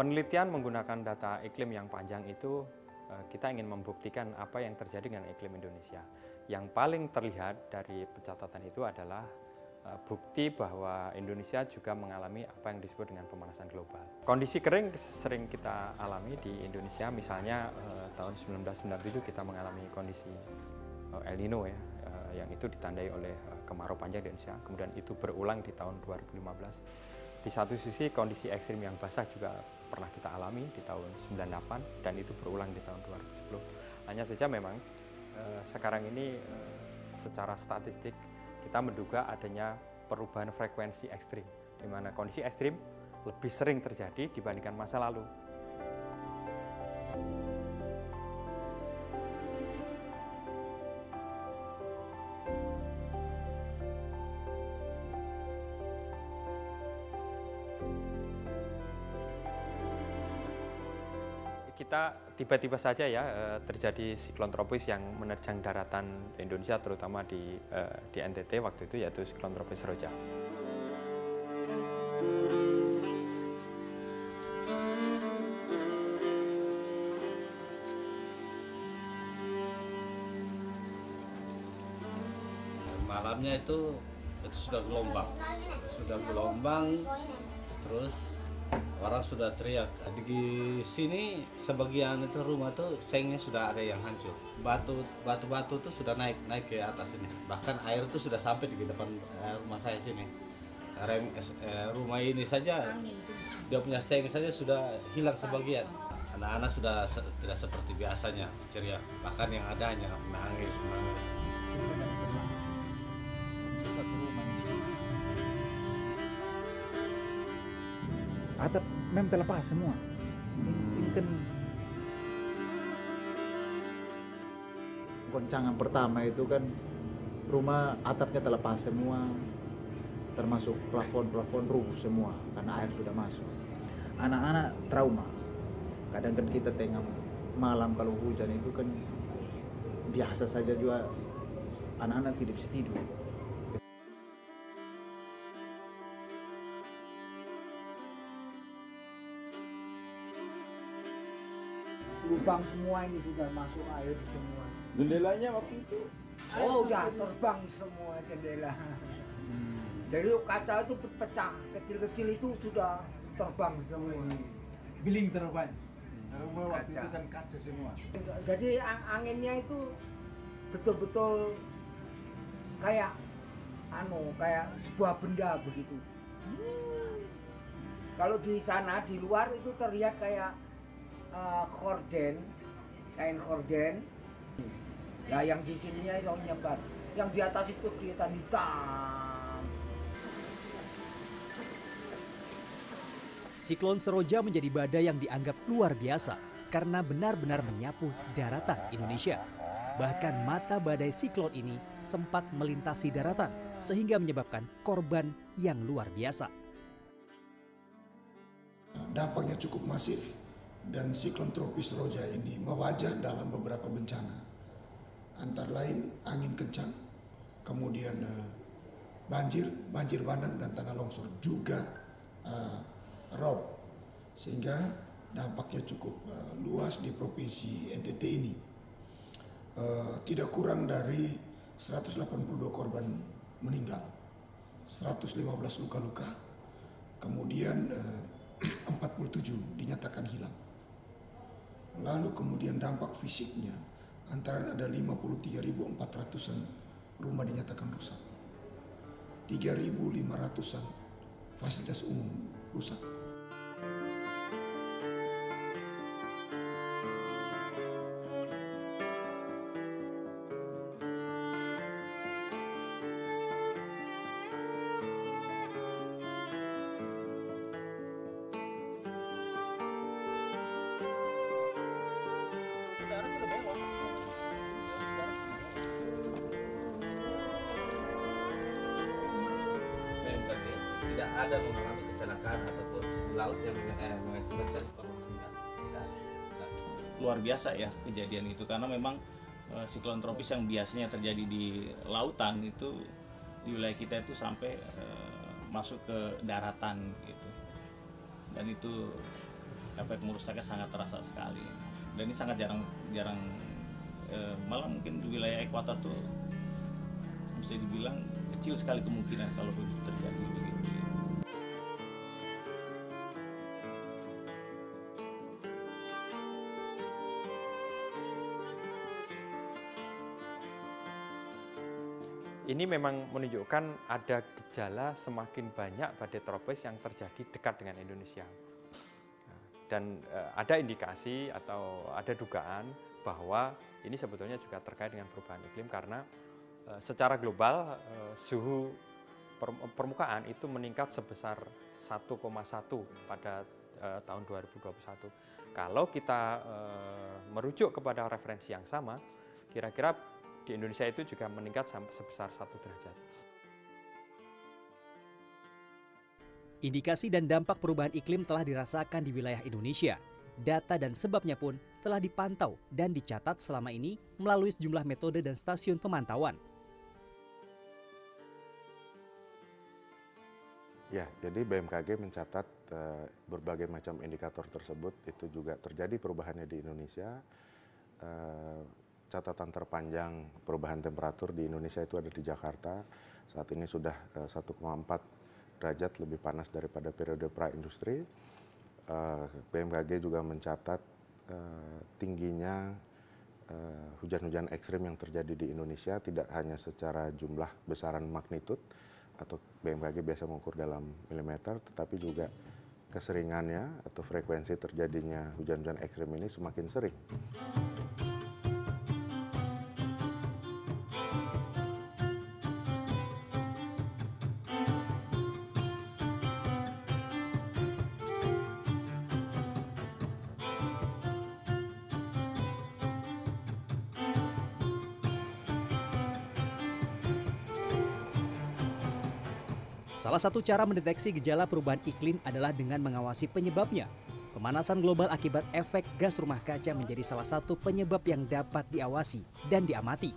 penelitian menggunakan data iklim yang panjang itu eh, kita ingin membuktikan apa yang terjadi dengan iklim Indonesia. Yang paling terlihat dari pencatatan itu adalah eh, bukti bahwa Indonesia juga mengalami apa yang disebut dengan pemanasan global. Kondisi kering sering kita alami di Indonesia, misalnya eh, tahun 1997 kita mengalami kondisi El Nino ya, yang itu ditandai oleh kemarau panjang di Indonesia. Kemudian itu berulang di tahun 2015 di satu sisi kondisi ekstrim yang basah juga pernah kita alami di tahun 98 dan itu berulang di tahun 2010. Hanya saja memang eh, sekarang ini eh, secara statistik kita menduga adanya perubahan frekuensi ekstrim di mana kondisi ekstrim lebih sering terjadi dibandingkan masa lalu. Kita tiba-tiba saja ya eh, terjadi siklon tropis yang menerjang daratan Indonesia terutama di eh, di NTT waktu itu yaitu siklon tropis Roja. Malamnya itu itu sudah gelombang, sudah gelombang, terus orang sudah teriak di sini sebagian itu rumah tuh sengnya sudah ada yang hancur. Batu batu batu tuh sudah naik naik ke atas ini. Bahkan air itu sudah sampai di depan eh, rumah saya sini. Rem eh, rumah ini saja dia punya seng saja sudah hilang sebagian. anak-anak sudah tidak seperti biasanya ceria. Bahkan yang ada hanya menangis menangis. Atap memang terlepas semua. Ini kan goncangan pertama itu kan rumah atapnya terlepas semua termasuk plafon-plafon rubuh semua karena air sudah masuk. Anak-anak trauma. Kadang kan kita tengah malam kalau hujan itu kan biasa saja juga anak-anak tidak bisa tidur lubang semua ini sudah masuk air semua. Jendelanya waktu itu? Oh, udah terbang semua jendela. Dari kaca itu pecah, kecil-kecil itu sudah terbang semua. Biling terbang. Rumah waktu itu kan kaca semua. Jadi ang- anginnya itu betul-betul kayak anu, kayak sebuah benda begitu. Kalau di sana di luar itu terlihat kayak eh, korden, kain korden. Nah, yang di sininya itu nyebar. Yang di atas itu kelihatan hitam. Siklon Seroja menjadi badai yang dianggap luar biasa karena benar-benar menyapu daratan Indonesia. Bahkan mata badai siklon ini sempat melintasi daratan sehingga menyebabkan korban yang luar biasa. Dampaknya cukup masif dan siklon tropis Roja ini mewajah dalam beberapa bencana. Antara lain angin kencang, kemudian eh, banjir, banjir bandang dan tanah longsor juga eh, rob. Sehingga dampaknya cukup eh, luas di provinsi NTT ini. Tidak kurang dari 182 korban meninggal, 115 luka-luka, kemudian eh, 47 dinyatakan hilang. Lalu kemudian dampak fisiknya antara ada 53.400-an rumah dinyatakan rusak. 3.500-an fasilitas umum rusak. Luar biasa ya kejadian itu. Karena memang eh, siklon tropis yang biasanya terjadi di lautan itu di wilayah kita itu sampai eh, masuk ke daratan gitu. Dan itu efek merusaknya sangat terasa sekali. Dan ini sangat jarang jarang eh, malah mungkin di wilayah ekuator tuh bisa dibilang kecil sekali kemungkinan kalau terjadi begitu Ini memang menunjukkan ada gejala semakin banyak badai tropis yang terjadi dekat dengan Indonesia. Dan eh, ada indikasi atau ada dugaan bahwa ini sebetulnya juga terkait dengan perubahan iklim karena eh, secara global eh, suhu per- permukaan itu meningkat sebesar 1,1 pada tahun 2021. Kalau kita merujuk kepada referensi yang sama, kira-kira di Indonesia itu juga meningkat sampai sebesar satu derajat. Indikasi dan dampak perubahan iklim telah dirasakan di wilayah Indonesia. Data dan sebabnya pun telah dipantau dan dicatat selama ini melalui sejumlah metode dan stasiun pemantauan. Ya, jadi BMKG mencatat eh, berbagai macam indikator tersebut itu juga terjadi perubahannya di Indonesia. Eh, catatan terpanjang perubahan temperatur di Indonesia itu ada di Jakarta. Saat ini sudah eh, 1,4 derajat lebih panas daripada periode pra-industri. Eh, BMKG juga mencatat eh, tingginya eh, hujan-hujan ekstrim yang terjadi di Indonesia tidak hanya secara jumlah besaran magnitud atau BMKG biasa mengukur dalam milimeter, tetapi juga keseringannya atau frekuensi terjadinya hujan-hujan ekstrim ini semakin sering. Salah satu cara mendeteksi gejala perubahan iklim adalah dengan mengawasi penyebabnya. Pemanasan global akibat efek gas rumah kaca menjadi salah satu penyebab yang dapat diawasi dan diamati.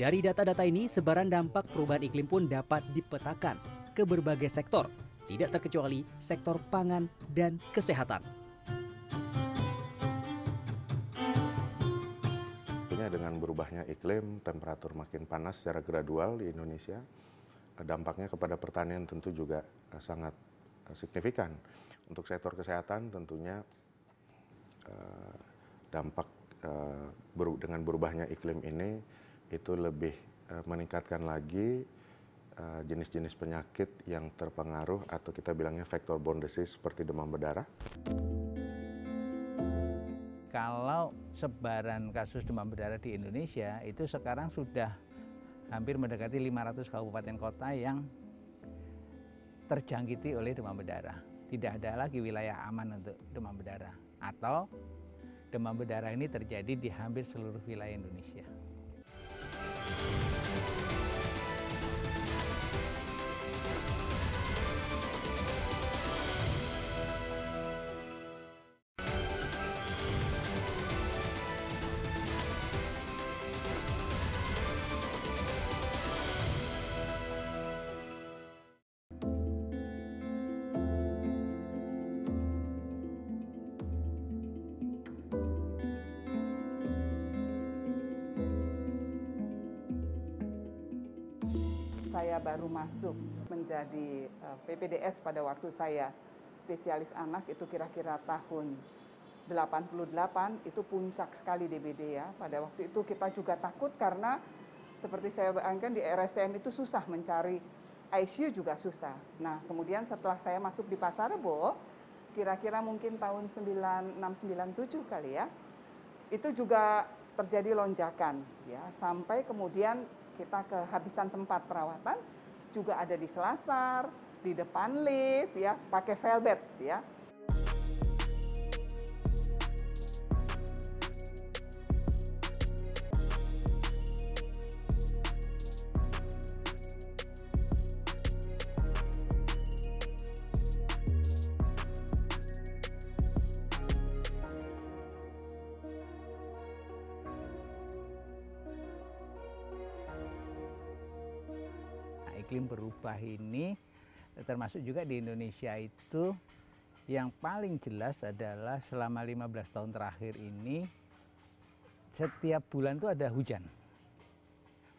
Dari data-data ini, sebaran dampak perubahan iklim pun dapat dipetakan ke berbagai sektor, tidak terkecuali sektor pangan dan kesehatan. Dengan berubahnya iklim, temperatur makin panas secara gradual di Indonesia, dampaknya kepada pertanian tentu juga eh, sangat eh, signifikan. Untuk sektor kesehatan tentunya eh, dampak dengan berubahnya iklim ini itu lebih meningkatkan lagi jenis-jenis penyakit yang terpengaruh atau kita bilangnya vector borne disease seperti demam berdarah. kalau sebaran kasus demam berdarah di Indonesia itu sekarang sudah hampir mendekati 500 kabupaten kota yang terjangkiti oleh demam berdarah. Tidak ada lagi wilayah aman untuk demam berdarah atau demam berdarah ini terjadi di hampir seluruh wilayah Indonesia. Saya baru masuk menjadi eh, PPDS pada waktu saya spesialis anak itu kira-kira tahun 88 itu puncak sekali DBD ya. Pada waktu itu kita juga takut karena seperti saya bayangkan di RSCM itu susah mencari ICU juga susah. Nah, kemudian setelah saya masuk di Pasar Rebo, kira-kira mungkin tahun 9697 kali ya. Itu juga terjadi lonjakan ya, sampai kemudian kita kehabisan tempat perawatan juga ada di Selasar, di depan lift ya, pakai velvet ya. Iklim berubah ini termasuk juga di Indonesia itu Yang paling jelas adalah selama 15 tahun terakhir ini setiap bulan itu ada hujan.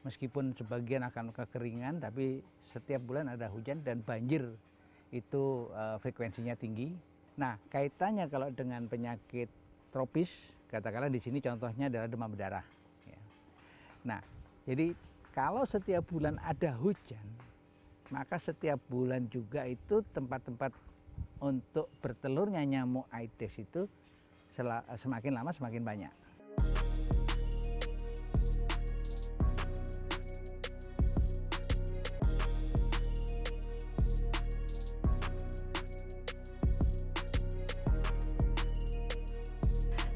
Meskipun sebagian akan kekeringan, tapi setiap bulan ada hujan dan banjir itu uh, frekuensinya tinggi. Nah, kaitannya kalau dengan penyakit tropis, katakanlah di sini contohnya adalah demam berdarah. Ya. Nah, jadi kalau setiap bulan ada hujan, maka setiap bulan juga itu tempat-tempat untuk bertelurnya nyamuk Aedes itu semakin lama semakin banyak.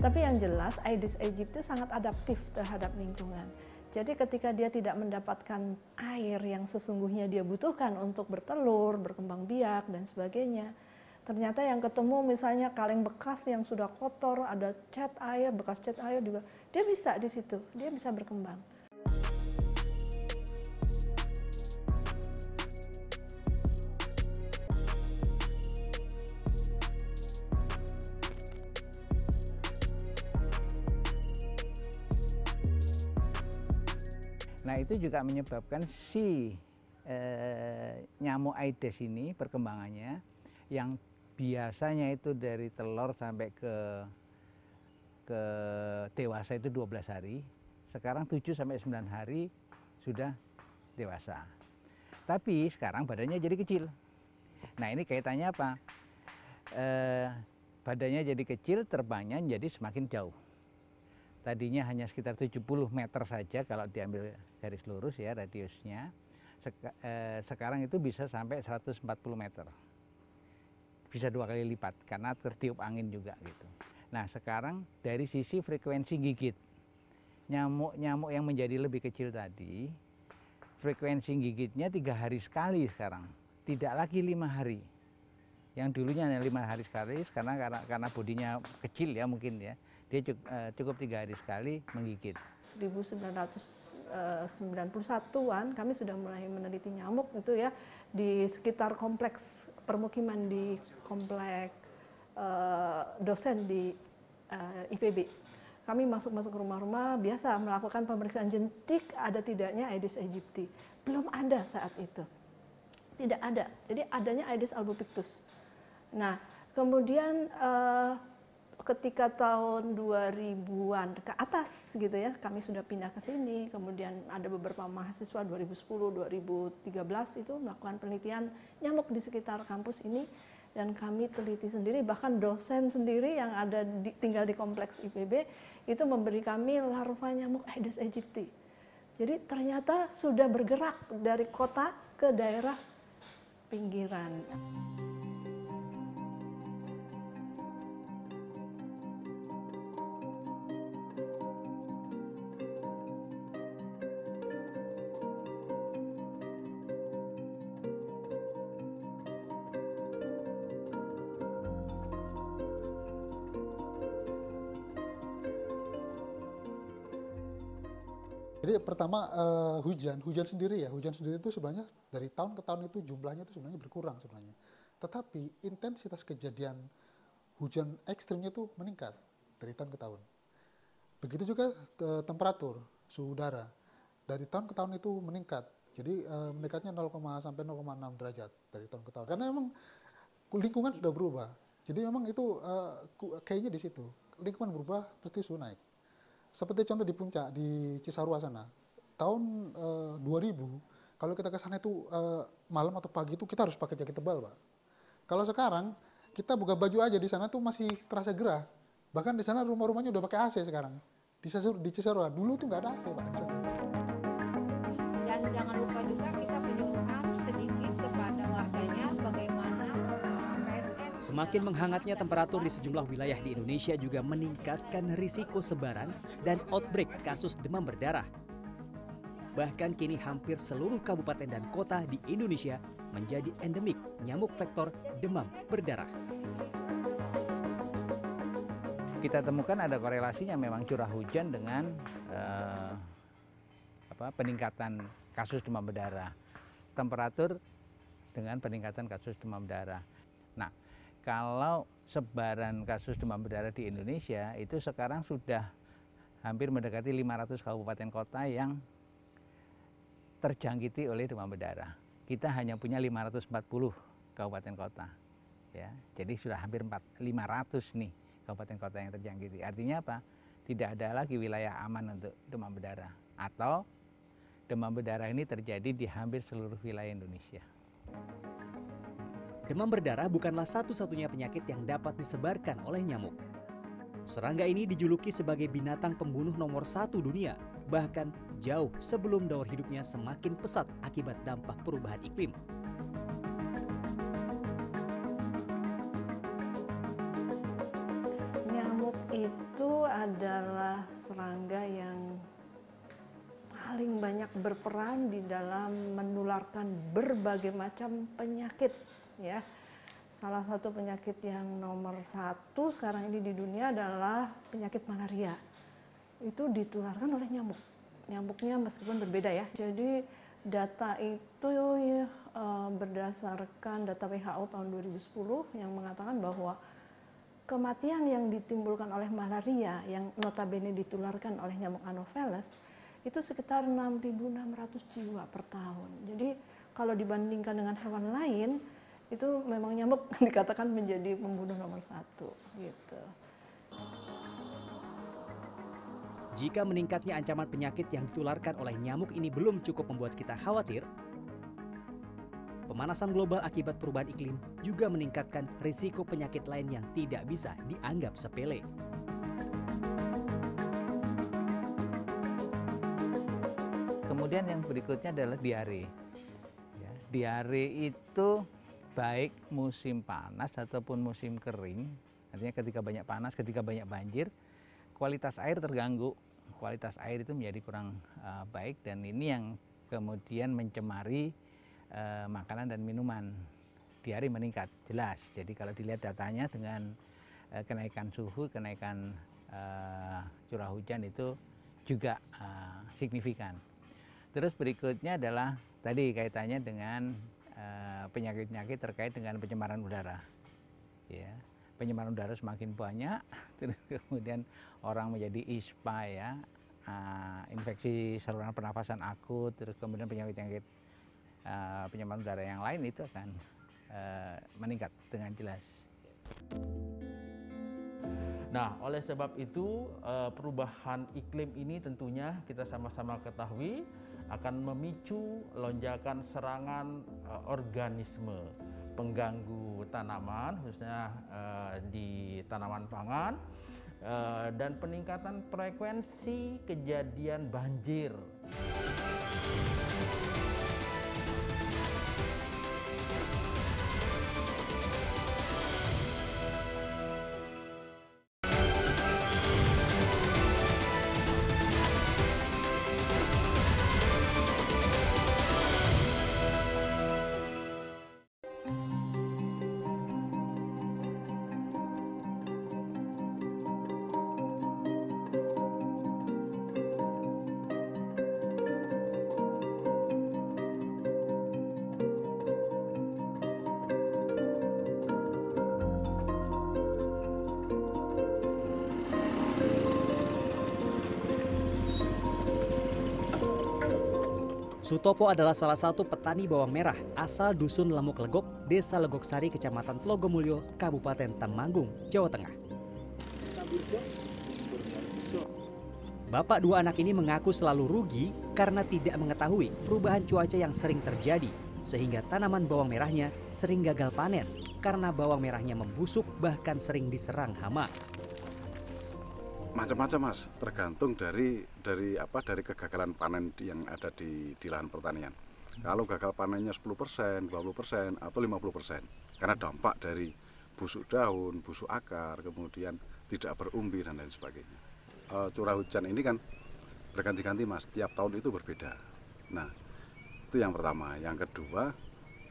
Tapi yang jelas Aedes aegypti sangat adaptif terhadap lingkungan. Jadi ketika dia tidak mendapatkan air yang sesungguhnya dia butuhkan untuk bertelur, berkembang biak dan sebagainya, ternyata yang ketemu misalnya kaleng bekas yang sudah kotor, ada cat air, bekas cat air juga, dia bisa di situ, dia bisa berkembang. Itu juga menyebabkan si eh, nyamuk Aedes ini perkembangannya yang biasanya itu dari telur sampai ke ke dewasa itu 12 hari, sekarang 7 sampai 9 hari sudah dewasa. Tapi sekarang badannya jadi kecil. Nah ini kaitannya apa? Eh, badannya jadi kecil, terbangnya jadi semakin jauh tadinya hanya sekitar 70 meter saja kalau diambil garis lurus ya radiusnya. Seka, eh, sekarang itu bisa sampai 140 meter. Bisa dua kali lipat karena tertiup angin juga gitu. Nah sekarang dari sisi frekuensi gigit nyamuk-nyamuk yang menjadi lebih kecil tadi frekuensi gigitnya tiga hari sekali sekarang tidak lagi lima hari. Yang dulunya hanya lima hari sekali karena karena bodinya kecil ya mungkin ya dia cukup, uh, cukup tiga hari sekali menggigit. 1991-an kami sudah mulai meneliti nyamuk itu ya di sekitar kompleks permukiman di kompleks uh, dosen di uh, IPB. Kami masuk-masuk rumah-rumah biasa melakukan pemeriksaan jentik ada tidaknya Aedes aegypti. Belum ada saat itu. Tidak ada. Jadi adanya Aedes albopictus. Nah, kemudian uh, ketika tahun 2000-an ke atas gitu ya, kami sudah pindah ke sini. Kemudian ada beberapa mahasiswa 2010, 2013 itu melakukan penelitian nyamuk di sekitar kampus ini dan kami teliti sendiri bahkan dosen sendiri yang ada di, tinggal di kompleks IPB itu memberi kami larva nyamuk Aedes aegypti. Jadi ternyata sudah bergerak dari kota ke daerah pinggiran. Jadi pertama uh, hujan, hujan sendiri ya, hujan sendiri itu sebenarnya dari tahun ke tahun itu jumlahnya itu sebenarnya berkurang sebenarnya. Tetapi intensitas kejadian hujan ekstrimnya itu meningkat dari tahun ke tahun. Begitu juga uh, temperatur, suhu udara dari tahun ke tahun itu meningkat. Jadi uh, meningkatnya 0, sampai 0,6 derajat dari tahun ke tahun. Karena memang lingkungan sudah berubah. Jadi memang itu uh, kayaknya di situ. Lingkungan berubah pasti suhu naik. Seperti contoh di puncak di Cisarua sana, tahun uh, eh, 2000 kalau kita ke sana itu uh, malam atau pagi itu kita harus pakai jaket tebal, Pak. Kalau sekarang kita buka baju aja di sana tuh masih terasa gerah. Bahkan di sana rumah-rumahnya udah pakai AC sekarang. Di Cisarua, dulu tuh nggak ada AC, Pak. Dan jangan lupa juga kita Semakin menghangatnya temperatur di sejumlah wilayah di Indonesia juga meningkatkan risiko sebaran dan outbreak kasus demam berdarah. Bahkan kini hampir seluruh kabupaten dan kota di Indonesia menjadi endemik nyamuk vektor demam berdarah. Kita temukan ada korelasinya memang curah hujan dengan uh, apa, peningkatan kasus demam berdarah, temperatur dengan peningkatan kasus demam berdarah. Nah, kalau sebaran kasus demam berdarah di Indonesia itu sekarang sudah hampir mendekati 500 kabupaten kota yang terjangkiti oleh demam berdarah. Kita hanya punya 540 kabupaten kota. Ya, jadi sudah hampir 4, 500 nih kabupaten kota yang terjangkiti. Artinya apa? Tidak ada lagi wilayah aman untuk demam berdarah atau demam berdarah ini terjadi di hampir seluruh wilayah Indonesia. Demam berdarah bukanlah satu-satunya penyakit yang dapat disebarkan oleh nyamuk. Serangga ini dijuluki sebagai binatang pembunuh nomor satu dunia, bahkan jauh sebelum daur hidupnya semakin pesat akibat dampak perubahan iklim. Nyamuk itu adalah serangga yang paling banyak berperan di dalam menularkan berbagai macam penyakit ya. Salah satu penyakit yang nomor satu sekarang ini di dunia adalah penyakit malaria. Itu ditularkan oleh nyamuk. Nyamuknya meskipun berbeda ya. Jadi data itu ya, berdasarkan data WHO tahun 2010 yang mengatakan bahwa kematian yang ditimbulkan oleh malaria yang notabene ditularkan oleh nyamuk Anopheles itu sekitar 6.600 jiwa per tahun. Jadi kalau dibandingkan dengan hewan lain itu memang nyamuk dikatakan menjadi pembunuh nomor satu gitu. Jika meningkatnya ancaman penyakit yang ditularkan oleh nyamuk ini belum cukup membuat kita khawatir, pemanasan global akibat perubahan iklim juga meningkatkan risiko penyakit lain yang tidak bisa dianggap sepele. Kemudian yang berikutnya adalah diare. Ya, diare itu baik musim panas ataupun musim kering, artinya ketika banyak panas, ketika banyak banjir, kualitas air terganggu, kualitas air itu menjadi kurang uh, baik dan ini yang kemudian mencemari uh, makanan dan minuman. Diare meningkat, jelas. Jadi kalau dilihat datanya dengan uh, kenaikan suhu, kenaikan uh, curah hujan itu juga uh, signifikan. Terus berikutnya adalah tadi kaitannya dengan penyakit-penyakit uh, terkait dengan pencemaran udara. Ya, pencemaran udara semakin banyak, terus kemudian orang menjadi ISPA ya, uh, infeksi saluran pernafasan akut, terus kemudian penyakit-penyakit uh, pencemaran udara yang lain itu akan uh, meningkat dengan jelas. Nah, oleh sebab itu perubahan iklim ini tentunya kita sama-sama ketahui akan memicu lonjakan serangan organisme pengganggu tanaman, khususnya di tanaman pangan, dan peningkatan frekuensi kejadian banjir. Sutopo adalah salah satu petani bawang merah asal Dusun Lemuk Legok, Desa Legok Sari, Kecamatan Tlogomulyo, Kabupaten Temanggung, Jawa Tengah. Bapak dua anak ini mengaku selalu rugi karena tidak mengetahui perubahan cuaca yang sering terjadi, sehingga tanaman bawang merahnya sering gagal panen karena bawang merahnya membusuk bahkan sering diserang hama macam-macam mas. Tergantung dari dari apa dari kegagalan panen yang ada di di lahan pertanian. Kalau gagal panennya 10 persen 20 persen atau 50 persen. Karena dampak dari busuk daun busuk akar kemudian tidak berumbi dan lain sebagainya. E, curah hujan ini kan berganti-ganti mas. Tiap tahun itu berbeda. Nah itu yang pertama. Yang kedua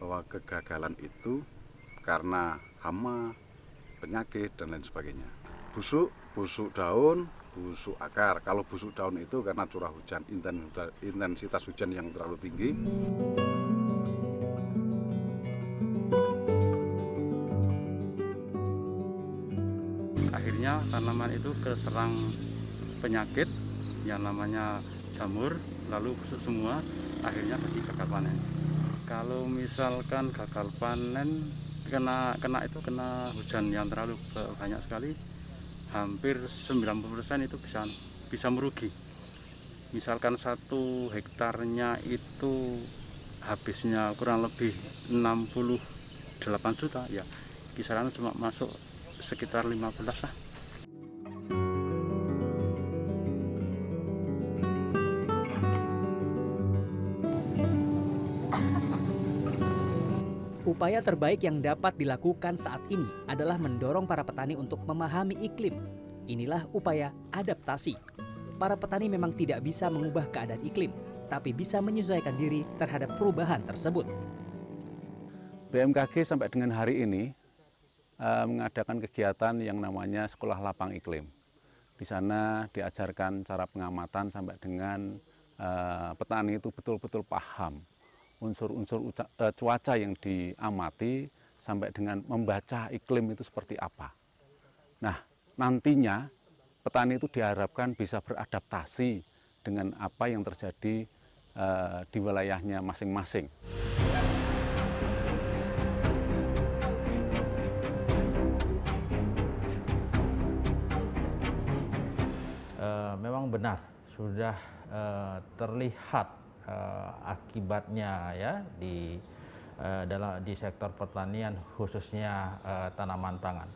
bahwa kegagalan itu karena hama penyakit dan lain sebagainya. Busuk busuk daun, busuk akar. Kalau busuk daun itu karena curah hujan, intensitas hujan yang terlalu tinggi. tanaman itu keserang penyakit yang namanya jamur lalu busuk semua akhirnya jadi gagal panen kalau misalkan gagal panen kena kena itu kena hujan yang terlalu banyak sekali hampir 90% itu bisa bisa merugi. Misalkan satu hektarnya itu habisnya kurang lebih 68 juta ya kisaran cuma masuk sekitar 15 lah Upaya terbaik yang dapat dilakukan saat ini adalah mendorong para petani untuk memahami iklim. Inilah upaya adaptasi. Para petani memang tidak bisa mengubah keadaan iklim, tapi bisa menyesuaikan diri terhadap perubahan tersebut. BMKG sampai dengan hari ini uh, mengadakan kegiatan yang namanya Sekolah Lapang Iklim. Di sana diajarkan cara pengamatan sampai dengan uh, petani itu betul-betul paham unsur-unsur uh, cuaca yang diamati sampai dengan membaca iklim itu seperti apa. Nah, nantinya petani itu diharapkan bisa beradaptasi dengan apa yang terjadi uh, di wilayahnya masing-masing. Uh, memang benar sudah terlihat uh, akibatnya ya di uh, dalam di sektor pertanian khususnya uh, tanaman pangan.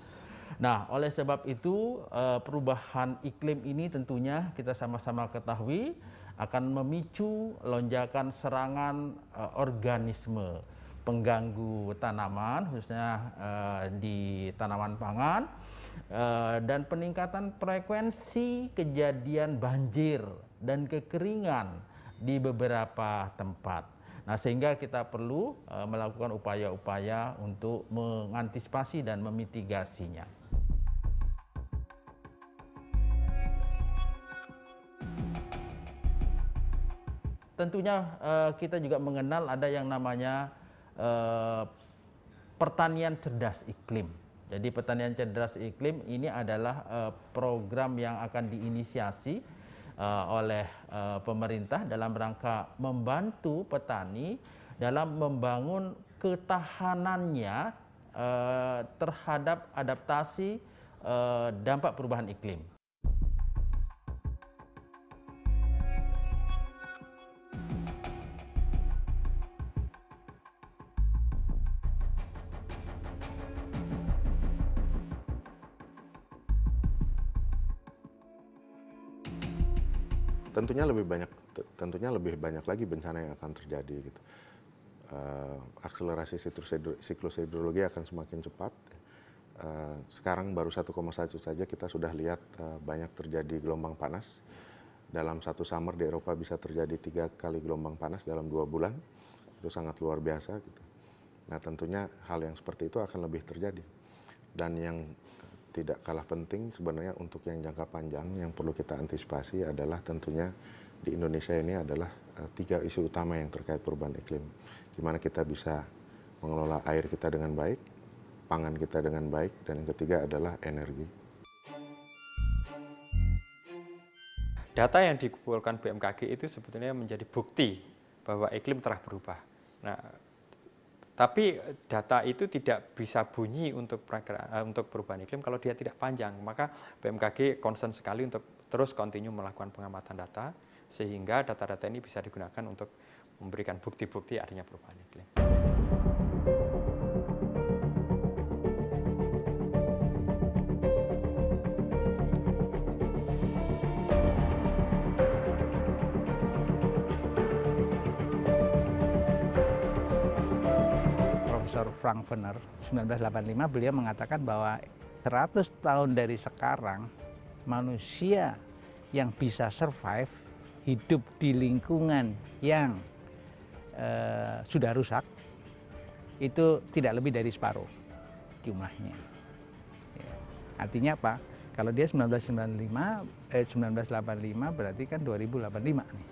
Nah, oleh sebab itu uh, perubahan iklim ini tentunya kita sama-sama ketahui akan memicu lonjakan serangan uh, organisme pengganggu tanaman khususnya uh, di tanaman pangan uh, dan peningkatan frekuensi kejadian banjir dan kekeringan di beberapa tempat. Nah, sehingga kita perlu uh, melakukan upaya-upaya untuk mengantisipasi dan memitigasinya. Tentunya uh, kita juga mengenal ada yang namanya uh, pertanian cerdas iklim. Jadi pertanian cerdas iklim ini adalah program yang akan diinisiasi uh, oleh uh, pemerintah dalam rangka membantu petani dalam membangun ketahanannya uh, terhadap adaptasi dampak perubahan iklim. Tentunya lebih banyak tentunya lebih banyak lagi bencana yang akan terjadi gitu. Uh, akselerasi siklus, siklus hidrologi akan semakin cepat. Uh, sekarang baru 1,1 saja kita sudah lihat uh, banyak terjadi gelombang panas. Dalam satu summer di Eropa bisa terjadi tiga kali gelombang panas dalam dua bulan. Itu sangat luar biasa gitu. Nah tentunya hal yang seperti itu akan lebih terjadi. Dan yang tidak kalah penting sebenarnya untuk yang jangka panjang yang perlu kita antisipasi adalah tentunya di Indonesia ini adalah uh, tiga isu utama yang terkait perubahan iklim. Gimana kita bisa mengelola air kita dengan baik, pangan kita dengan baik, dan yang ketiga adalah energi. Data yang dikumpulkan BMKG itu sebetulnya menjadi bukti bahwa iklim telah berubah. Nah, tapi data itu tidak bisa bunyi untuk untuk perubahan iklim kalau dia tidak panjang. Maka BMKG concern sekali untuk terus kontinu melakukan pengamatan data sehingga data-data ini bisa digunakan untuk memberikan bukti-bukti adanya perubahan iklim. Frank Venner 1985 beliau mengatakan bahwa 100 tahun dari sekarang manusia yang bisa survive hidup di lingkungan yang uh, sudah rusak itu tidak lebih dari separuh jumlahnya. Ya. Artinya apa? Kalau dia 1995, eh, 1985 berarti kan 2085 nih.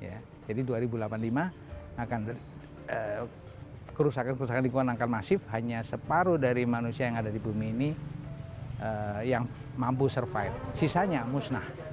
Ya, jadi 2085 akan uh, kerusakan-kerusakan lingkungan akan masif hanya separuh dari manusia yang ada di bumi ini uh, yang mampu survive. Sisanya musnah.